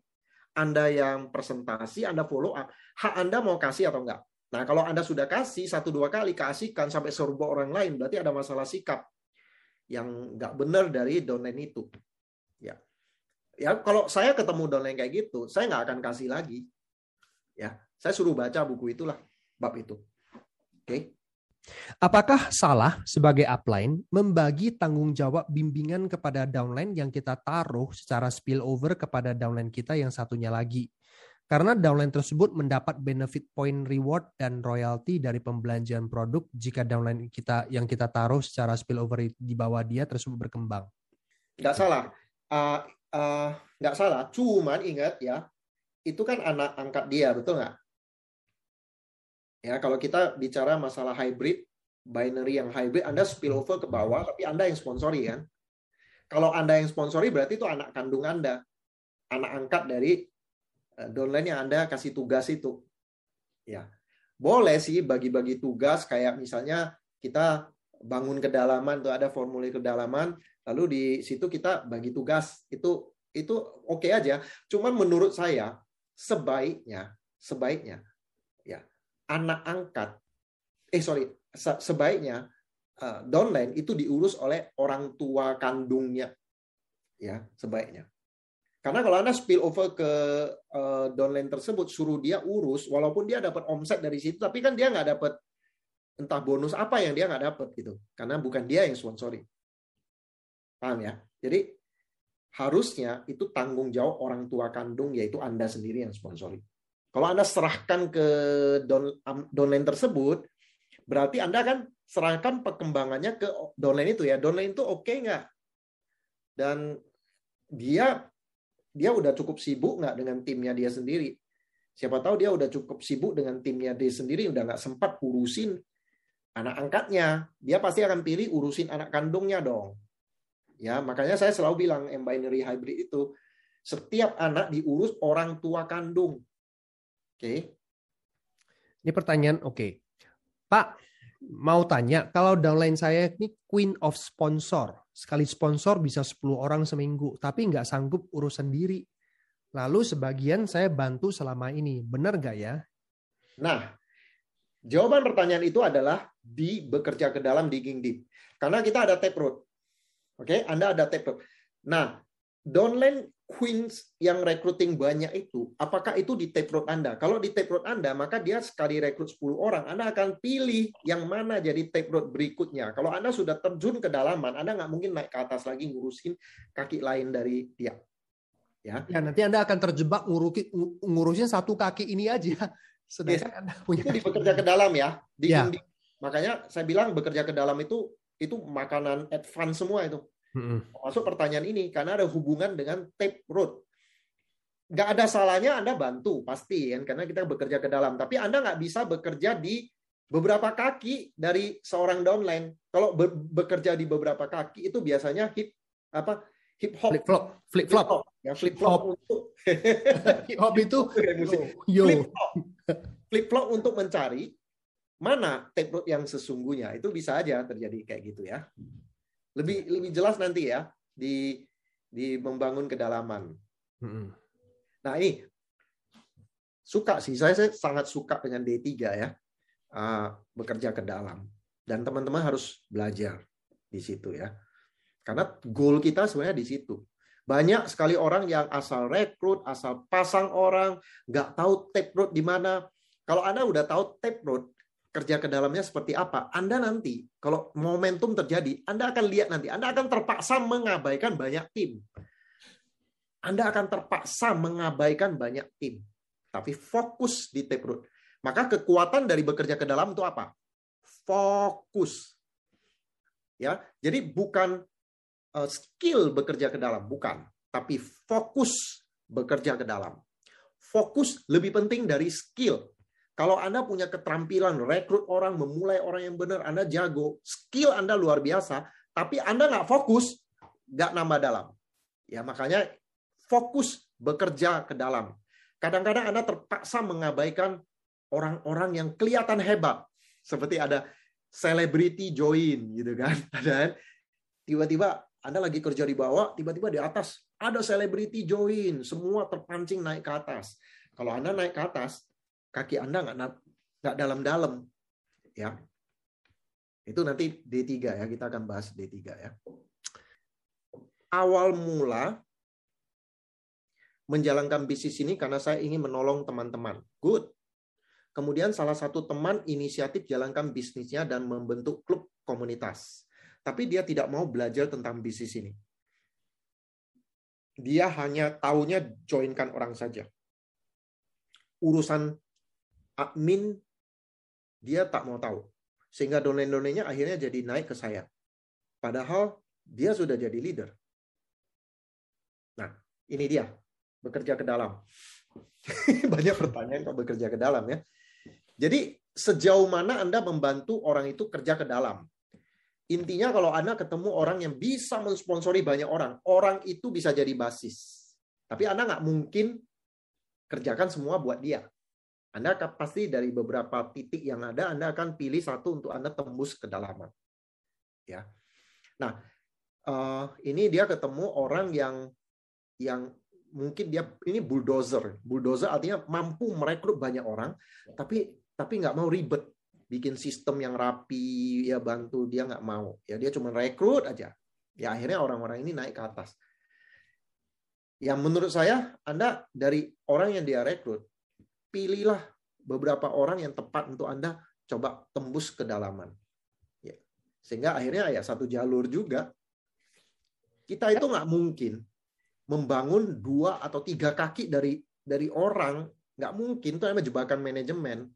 anda yang presentasi, Anda follow up, hak Anda mau kasih atau enggak. Nah, kalau Anda sudah kasih satu dua kali, kasihkan sampai serba orang lain, berarti ada masalah sikap yang enggak benar dari downline itu. Ya, ya kalau saya ketemu downline kayak gitu, saya nggak akan kasih lagi. Ya, Saya suruh baca buku itulah, bab itu. Oke. Okay? Apakah salah sebagai upline membagi tanggung jawab bimbingan kepada downline yang kita taruh secara spillover kepada downline kita yang satunya lagi? Karena downline tersebut mendapat benefit point reward dan royalty dari pembelanjaan produk jika downline kita yang kita taruh secara spillover di bawah dia tersebut berkembang. Nggak salah. Uh, uh, nggak salah. Cuman ingat ya, itu kan anak angkat dia, betul nggak? Ya, kalau kita bicara masalah hybrid, binary yang hybrid, Anda spillover ke bawah, tapi Anda yang sponsori kan? Kalau Anda yang sponsori berarti itu anak kandung Anda, anak angkat dari eh, downline yang Anda kasih tugas itu. Ya, boleh sih bagi-bagi tugas kayak misalnya kita bangun kedalaman tuh ada formulir kedalaman, lalu di situ kita bagi tugas itu itu oke okay aja. Cuman menurut saya sebaiknya sebaiknya ya anak angkat, eh sorry, sebaiknya uh, downline itu diurus oleh orang tua kandungnya, ya sebaiknya. Karena kalau anda spill over ke uh, downline tersebut, suruh dia urus, walaupun dia dapat omset dari situ, tapi kan dia nggak dapat entah bonus apa yang dia nggak dapat gitu, karena bukan dia yang sponsori. Paham ya? Jadi harusnya itu tanggung jawab orang tua kandung yaitu anda sendiri yang sponsori. Kalau Anda serahkan ke downline tersebut, berarti Anda kan serahkan perkembangannya ke downline itu ya. Downline itu oke okay nggak? Dan dia dia udah cukup sibuk nggak dengan timnya dia sendiri? Siapa tahu dia udah cukup sibuk dengan timnya dia sendiri, udah nggak sempat urusin anak angkatnya. Dia pasti akan pilih urusin anak kandungnya dong. Ya, makanya saya selalu bilang M binary hybrid itu setiap anak diurus orang tua kandung. Oke. Ini pertanyaan oke. Okay. Pak, mau tanya, kalau downline saya ini queen of sponsor. Sekali sponsor bisa 10 orang seminggu, tapi nggak sanggup urus sendiri. Lalu sebagian saya bantu selama ini. Benar nggak ya? Nah, jawaban pertanyaan itu adalah di bekerja ke dalam digging deep. Karena kita ada taproot. Oke, Anda ada taproot. Nah, downline queens yang recruiting banyak itu, apakah itu di taproot Anda? Kalau di taproot Anda, maka dia sekali rekrut 10 orang, Anda akan pilih yang mana jadi taproot berikutnya. Kalau Anda sudah terjun ke dalaman, Anda nggak mungkin naik ke atas lagi ngurusin kaki lain dari dia. Ya, ya nanti Anda akan terjebak ngurusin, ngurusin satu kaki ini aja. (laughs) Sedangkan yes. Anda punya itu bekerja ke dalam ya. Di, ya. makanya saya bilang bekerja ke dalam itu itu makanan advance semua itu. Masuk pertanyaan ini karena ada hubungan dengan tape root. Nggak ada salahnya Anda bantu pasti kan karena kita bekerja ke dalam. Tapi Anda nggak bisa bekerja di beberapa kaki dari seorang downline. Kalau be bekerja di beberapa kaki itu biasanya hip apa hip hop flip flop flip flop ya flip flop untuk (laughs) hip hop itu yo, flip flop flip flop untuk mencari mana tape root yang sesungguhnya? Itu bisa aja terjadi kayak gitu ya. Lebih lebih jelas nanti ya di di membangun kedalaman. Nah ini suka sih. Saya, saya sangat suka dengan D3 ya. Uh, bekerja ke dalam. Dan teman-teman harus belajar di situ ya. Karena goal kita sebenarnya di situ. Banyak sekali orang yang asal rekrut asal pasang orang nggak tahu tape road di mana. Kalau anda udah tahu tape road kerja ke dalamnya seperti apa, Anda nanti kalau momentum terjadi, Anda akan lihat nanti, Anda akan terpaksa mengabaikan banyak tim. Anda akan terpaksa mengabaikan banyak tim. Tapi fokus di taproot. Maka kekuatan dari bekerja ke dalam itu apa? Fokus. Ya, jadi bukan uh, skill bekerja ke dalam, bukan, tapi fokus bekerja ke dalam. Fokus lebih penting dari skill. Kalau Anda punya keterampilan rekrut orang, memulai orang yang benar, Anda jago, skill Anda luar biasa, tapi Anda nggak fokus, nggak nambah dalam. Ya makanya fokus bekerja ke dalam. Kadang-kadang Anda terpaksa mengabaikan orang-orang yang kelihatan hebat, seperti ada selebriti join gitu kan, (laughs) ada tiba-tiba Anda lagi kerja di bawah, tiba-tiba di atas ada selebriti join, semua terpancing naik ke atas. Kalau Anda naik ke atas, kaki Anda nggak dalam-dalam ya. Itu nanti D3 ya, kita akan bahas D3 ya. Awal mula menjalankan bisnis ini karena saya ingin menolong teman-teman. Good. Kemudian salah satu teman inisiatif jalankan bisnisnya dan membentuk klub komunitas. Tapi dia tidak mau belajar tentang bisnis ini. Dia hanya tahunya joinkan orang saja. Urusan admin dia tak mau tahu. Sehingga domain-domainnya akhirnya jadi naik ke saya. Padahal dia sudah jadi leader. Nah, ini dia. Bekerja ke dalam. (laughs) Banyak pertanyaan kok bekerja ke dalam ya. Jadi sejauh mana Anda membantu orang itu kerja ke dalam? Intinya kalau Anda ketemu orang yang bisa mensponsori banyak orang, orang itu bisa jadi basis. Tapi Anda nggak mungkin kerjakan semua buat dia. Anda pasti dari beberapa titik yang ada, Anda akan pilih satu untuk Anda tembus ke dalaman. Ya. Nah, uh, ini dia ketemu orang yang yang mungkin dia ini bulldozer. Bulldozer artinya mampu merekrut banyak orang, tapi tapi nggak mau ribet bikin sistem yang rapi ya bantu dia nggak mau ya dia cuma rekrut aja ya akhirnya orang-orang ini naik ke atas yang menurut saya anda dari orang yang dia rekrut pilihlah beberapa orang yang tepat untuk anda coba tembus ke dalaman ya. sehingga akhirnya ya satu jalur juga kita itu nggak mungkin membangun dua atau tiga kaki dari dari orang nggak mungkin itu namanya jebakan manajemen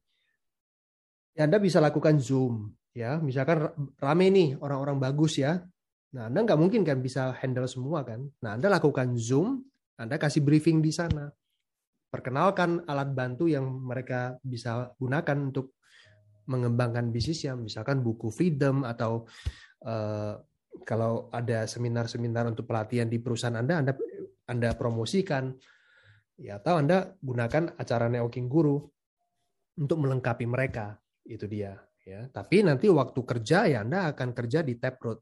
Ya, Anda bisa lakukan Zoom, ya. Misalkan rame nih orang-orang bagus ya. Nah, Anda nggak mungkin kan bisa handle semua kan. Nah, Anda lakukan Zoom, Anda kasih briefing di sana. Perkenalkan alat bantu yang mereka bisa gunakan untuk mengembangkan bisnisnya, misalkan buku Freedom atau uh, kalau ada seminar-seminar untuk pelatihan di perusahaan Anda, Anda Anda promosikan. Ya, atau Anda gunakan acara networking guru untuk melengkapi mereka. Itu dia ya. Tapi nanti waktu kerja ya Anda akan kerja di taproot.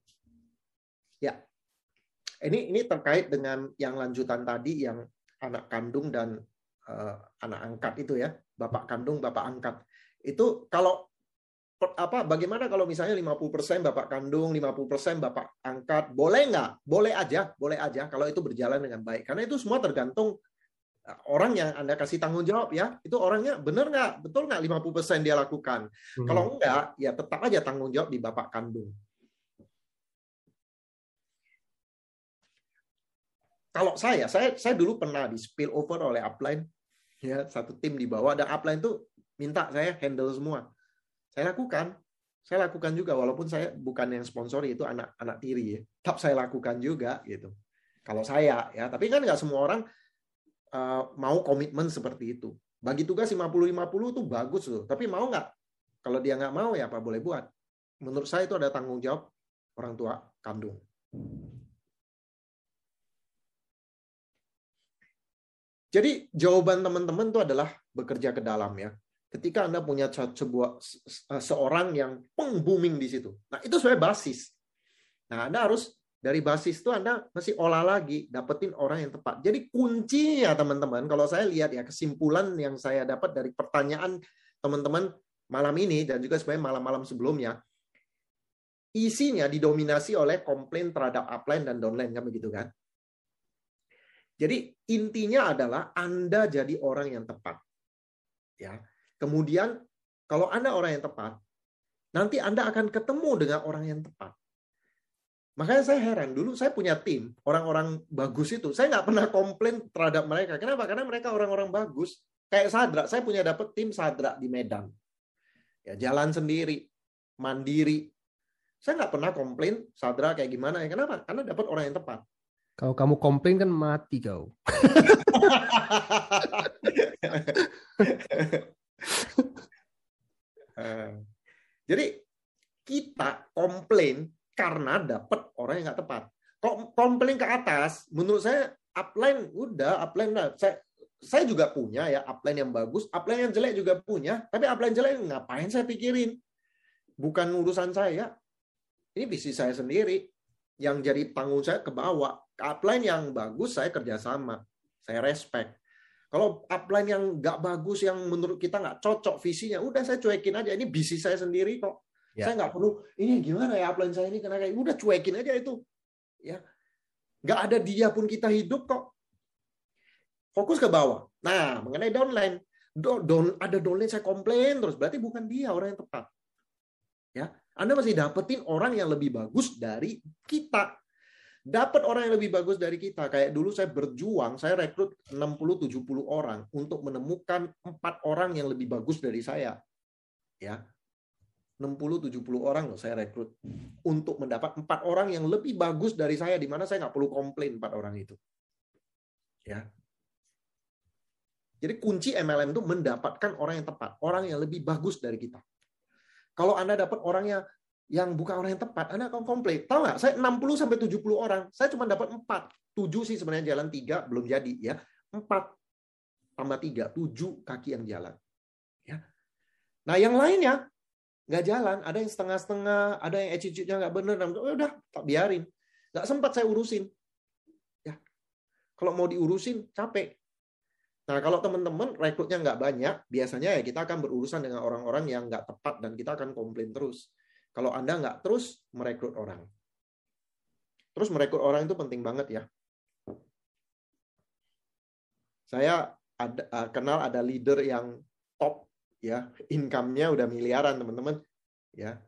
Ya. Ini ini terkait dengan yang lanjutan tadi yang anak kandung dan uh, anak angkat itu ya bapak kandung bapak angkat itu kalau apa bagaimana kalau misalnya 50% bapak kandung 50% bapak angkat boleh nggak boleh aja boleh aja kalau itu berjalan dengan baik karena itu semua tergantung orang yang Anda kasih tanggung jawab ya, itu orangnya benar nggak? Betul nggak 50% dia lakukan? Hmm. Kalau enggak, ya tetap aja tanggung jawab di bapak kandung. Kalau saya, saya saya dulu pernah di spill over oleh upline, ya satu tim di bawah, dan upline tuh minta saya handle semua. Saya lakukan, saya lakukan juga walaupun saya bukan yang sponsori itu anak-anak tiri ya, tetap saya lakukan juga gitu. Kalau saya ya, tapi kan nggak semua orang Eh, mau komitmen seperti itu. Bagi tugas 50-50 itu bagus loh. Tapi mau nggak? Kalau dia nggak mau ya apa boleh buat. Menurut saya itu ada tanggung jawab orang tua kandung. Jadi jawaban teman-teman itu adalah bekerja ke dalam ya. Ketika Anda punya sebuah seorang yang peng booming di situ. Nah, itu sebenarnya basis. Nah, Anda harus dari basis itu Anda masih olah lagi, dapetin orang yang tepat. Jadi kuncinya teman-teman, kalau saya lihat ya kesimpulan yang saya dapat dari pertanyaan teman-teman malam ini dan juga sebenarnya malam-malam sebelumnya, isinya didominasi oleh komplain terhadap upline dan downline kan begitu kan? Jadi intinya adalah Anda jadi orang yang tepat. Ya. Kemudian kalau Anda orang yang tepat, nanti Anda akan ketemu dengan orang yang tepat. Makanya saya heran, dulu saya punya tim, orang-orang bagus itu. Saya nggak pernah komplain terhadap mereka. Kenapa? Karena mereka orang-orang bagus. Kayak Sadra, saya punya dapat tim Sadra di Medan. Ya, jalan sendiri, mandiri. Saya nggak pernah komplain Sadra kayak gimana. Ya, kenapa? Karena dapat orang yang tepat. Kalau kamu komplain kan mati kau. (laughs) Eh, jadi kita komplain karena dapat orang yang nggak tepat. Kok komplain ke atas, menurut saya upline udah upline udah. Saya saya juga punya ya upline yang bagus, upline yang jelek juga punya, tapi upline jelek ngapain saya pikirin? Bukan urusan saya. Ini bisnis saya sendiri. Yang jadi tanggung saya ke bawah. Upline yang bagus saya kerjasama. Saya respect. Kalau upline yang nggak bagus, yang menurut kita nggak cocok visinya, udah saya cuekin aja. Ini bisnis saya sendiri kok. Ya. Saya nggak perlu ini gimana ya upline saya ini karena kayak udah cuekin aja itu. Ya. Nggak ada dia pun kita hidup kok. Fokus ke bawah. Nah, mengenai downline, don, ada downline saya komplain terus, berarti bukan dia orang yang tepat. Ya, Anda masih dapetin orang yang lebih bagus dari kita. Dapat orang yang lebih bagus dari kita. Kayak dulu saya berjuang, saya rekrut 60-70 orang untuk menemukan empat orang yang lebih bagus dari saya. Ya, 60-70 orang loh saya rekrut untuk mendapat empat orang yang lebih bagus dari saya di mana saya nggak perlu komplain empat orang itu ya jadi kunci MLM itu mendapatkan orang yang tepat orang yang lebih bagus dari kita kalau anda dapat orang yang yang bukan orang yang tepat anda akan komplain. Tahu nggak? Saya 60 sampai 70 orang. Saya cuma dapat empat. Tujuh sih sebenarnya jalan tiga belum jadi ya. Empat tambah tiga tujuh kaki yang jalan ya. Nah yang lainnya nggak jalan, ada yang setengah-setengah, ada yang attitude-nya nggak bener, oh, udah tak biarin, nggak sempat saya urusin. Ya, kalau mau diurusin capek. Nah kalau teman-teman rekrutnya nggak banyak, biasanya ya kita akan berurusan dengan orang-orang yang nggak tepat dan kita akan komplain terus. Kalau anda nggak terus merekrut orang, terus merekrut orang itu penting banget ya. Saya ada, uh, kenal ada leader yang top ya income-nya udah miliaran teman-teman ya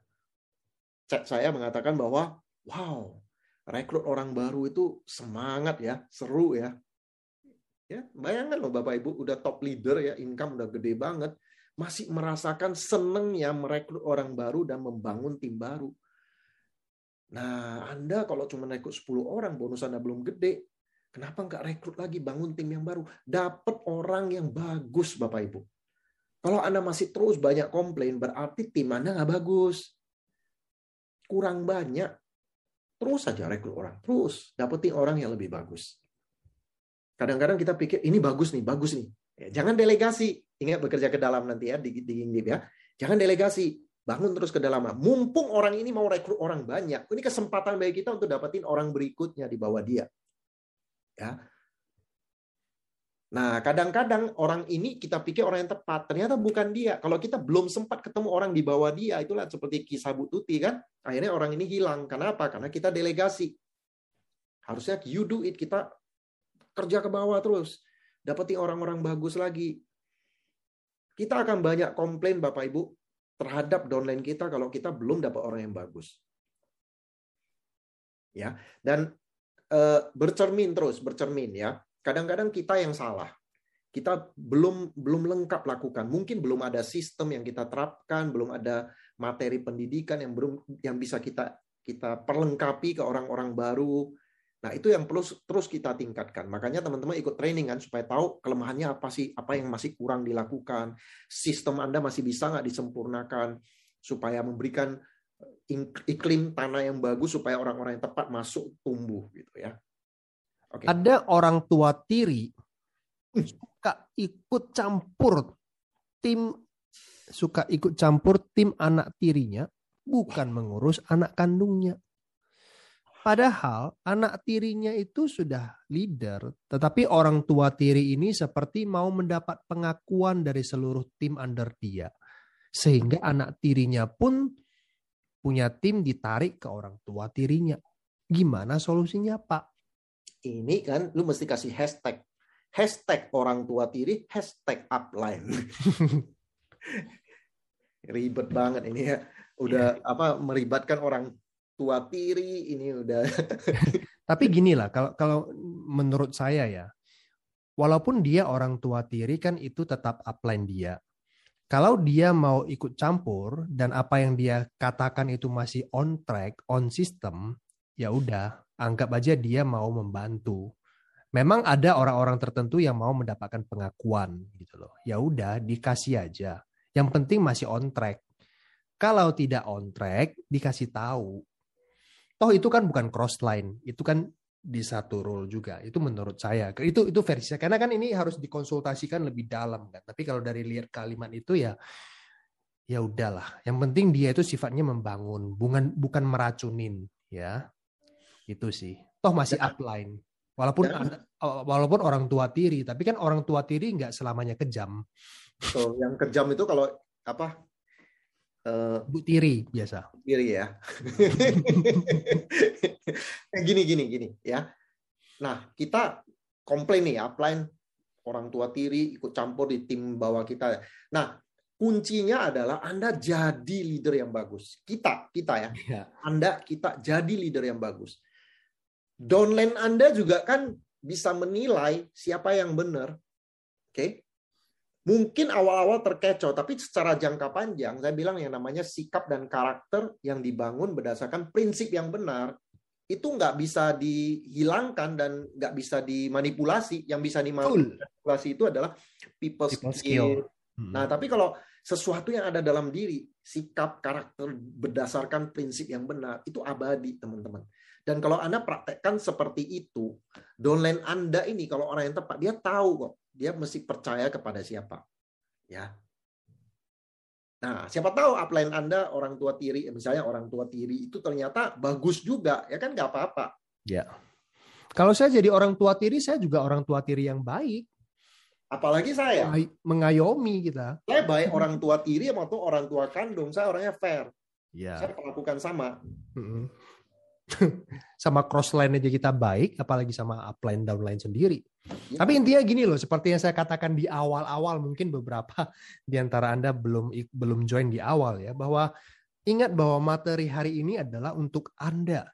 chat saya mengatakan bahwa wow rekrut orang baru itu semangat ya seru ya ya bayangkan loh bapak ibu udah top leader ya income udah gede banget masih merasakan senengnya merekrut orang baru dan membangun tim baru nah anda kalau cuma rekrut 10 orang bonus anda belum gede kenapa nggak rekrut lagi bangun tim yang baru dapat orang yang bagus bapak ibu kalau Anda masih terus banyak komplain, berarti tim Anda nggak bagus. Kurang banyak. Terus saja rekrut orang. Terus dapetin orang yang lebih bagus. Kadang-kadang kita pikir, ini bagus nih, bagus nih. Ya, jangan delegasi. Ingat bekerja ke dalam nanti ya, di, di ya. Jangan delegasi. Bangun terus ke dalam. Mumpung orang ini mau rekrut orang banyak. Ini kesempatan bagi kita untuk dapetin orang berikutnya di bawah dia. Ya, Nah, kadang-kadang orang ini kita pikir orang yang tepat, ternyata bukan dia. Kalau kita belum sempat ketemu orang di bawah dia, itulah seperti kisah Bu Tuti kan, akhirnya orang ini hilang. Kenapa? Karena kita delegasi. Harusnya you do it, kita kerja ke bawah terus. Dapetin orang-orang bagus lagi. Kita akan banyak komplain Bapak Ibu terhadap downline kita kalau kita belum dapat orang yang bagus. Ya, dan e, bercermin terus, bercermin ya Kadang-kadang kita yang salah. Kita belum belum lengkap lakukan. Mungkin belum ada sistem yang kita terapkan, belum ada materi pendidikan yang belum yang bisa kita kita perlengkapi ke orang-orang baru. Nah, itu yang perlu terus kita tingkatkan. Makanya teman-teman ikut training kan supaya tahu kelemahannya apa sih, apa yang masih kurang dilakukan, sistem Anda masih bisa nggak disempurnakan supaya memberikan eh, iklim tanah yang bagus supaya orang-orang yang tepat masuk tumbuh gitu ya. Okay. Ada orang tua tiri suka ikut campur tim suka ikut campur tim anak tirinya bukan mengurus anak kandungnya. Padahal anak tirinya itu sudah leader, tetapi orang tua tiri ini seperti mau mendapat pengakuan dari seluruh tim under dia. Sehingga anak tirinya pun punya tim ditarik ke orang tua tirinya. Gimana solusinya, Pak? ini kan lu mesti kasih hashtag hashtag orang tua tiri hashtag upline (laughs) ribet banget ini ya udah yeah. apa meribatkan orang tua tiri ini udah (laughs) tapi gini lah kalau kalau menurut saya ya walaupun dia orang tua tiri kan itu tetap upline dia kalau dia mau ikut campur dan apa yang dia katakan itu masih on track on system ya udah anggap aja dia mau membantu. Memang ada orang-orang tertentu yang mau mendapatkan pengakuan gitu loh. Ya udah dikasih aja. Yang penting masih on track. Kalau tidak on track dikasih tahu. Toh itu kan bukan cross line, itu kan di satu role juga. Itu menurut saya. Itu itu versi saya. Karena kan ini harus dikonsultasikan lebih dalam kan. Tapi kalau dari lihat kalimat itu ya ya udahlah. Yang penting dia itu sifatnya membangun, bukan bukan meracunin ya. Itu sih. Toh masih ya. upline. Walaupun ya. walaupun orang tua tiri, tapi kan orang tua tiri nggak selamanya kejam. So, yang kejam itu kalau apa? Uh, Bu tiri biasa. Tiri ya. (laughs) gini gini gini ya. Nah, kita komplain nih upline orang tua tiri ikut campur di tim bawah kita. Nah, kuncinya adalah Anda jadi leader yang bagus. Kita, kita ya. ya. Anda, kita jadi leader yang bagus. Downline Anda juga kan bisa menilai siapa yang benar. Oke. Okay? Mungkin awal-awal terkecoh, tapi secara jangka panjang, saya bilang yang namanya sikap dan karakter yang dibangun berdasarkan prinsip yang benar, itu nggak bisa dihilangkan dan nggak bisa dimanipulasi. Yang bisa dimanipulasi itu adalah people, people skill. skill. Hmm. Nah, tapi kalau sesuatu yang ada dalam diri, sikap, karakter berdasarkan prinsip yang benar, itu abadi, teman-teman. Dan kalau Anda praktekkan seperti itu, downline Anda ini kalau orang yang tepat, dia tahu kok, dia mesti percaya kepada siapa. Ya. Nah, siapa tahu upline Anda orang tua tiri, misalnya orang tua tiri itu ternyata bagus juga, ya kan nggak apa-apa. Ya. Kalau saya jadi orang tua tiri, saya juga orang tua tiri yang baik. Apalagi saya. Mengayomi kita. Saya baik orang tua tiri maupun orang tua kandung. Saya orangnya fair. Ya. Saya melakukan sama. (laughs) sama crossline aja kita baik, apalagi sama upline downline sendiri. Ya. Tapi intinya gini loh, seperti yang saya katakan di awal-awal, mungkin beberapa (laughs) di antara Anda belum belum join di awal ya, bahwa ingat bahwa materi hari ini adalah untuk Anda.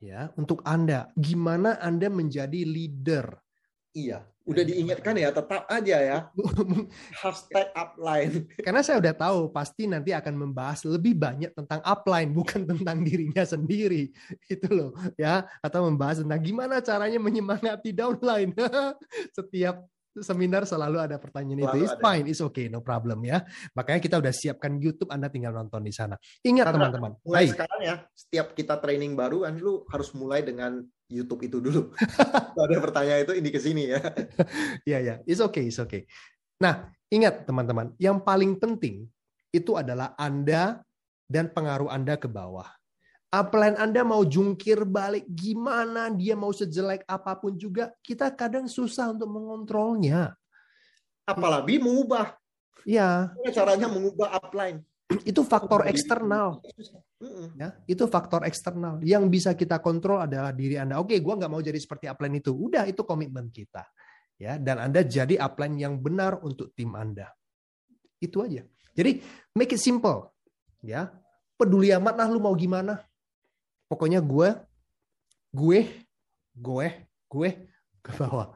Ya, untuk Anda. Gimana Anda menjadi leader? Iya, udah diingatkan ya, tetap aja ya. (laughs) Hashtag upline. Karena saya udah tahu pasti nanti akan membahas lebih banyak tentang upline, bukan tentang dirinya sendiri. Itu loh ya. Atau membahas tentang gimana caranya menyemangati downline. (laughs) Setiap seminar selalu ada pertanyaan selalu itu. It's ada. fine, it's okay, no problem ya. Makanya kita udah siapkan YouTube, Anda tinggal nonton di sana. Ingat teman-teman. Mulai Hai. sekarang ya, setiap kita training baru kan lu harus mulai dengan YouTube itu dulu. (laughs) ada pertanyaan itu ini ke sini ya. Iya (laughs) ya, it's okay, it's okay. Nah, ingat teman-teman, yang paling penting itu adalah Anda dan pengaruh Anda ke bawah. Upline Anda mau jungkir balik gimana, dia mau sejelek apa pun juga, kita kadang susah untuk mengontrolnya. Apalagi mengubah. Ya. Caranya mengubah upline itu faktor eksternal. Ya, itu faktor eksternal. Yang bisa kita kontrol adalah diri Anda. Oke, gua nggak mau jadi seperti upline itu. Udah, itu komitmen kita. Ya, dan Anda jadi upline yang benar untuk tim Anda. Itu aja. Jadi make it simple. Ya, peduli amat lah lu mau gimana. Pokoknya gue, gue, gue, gue ke bawah.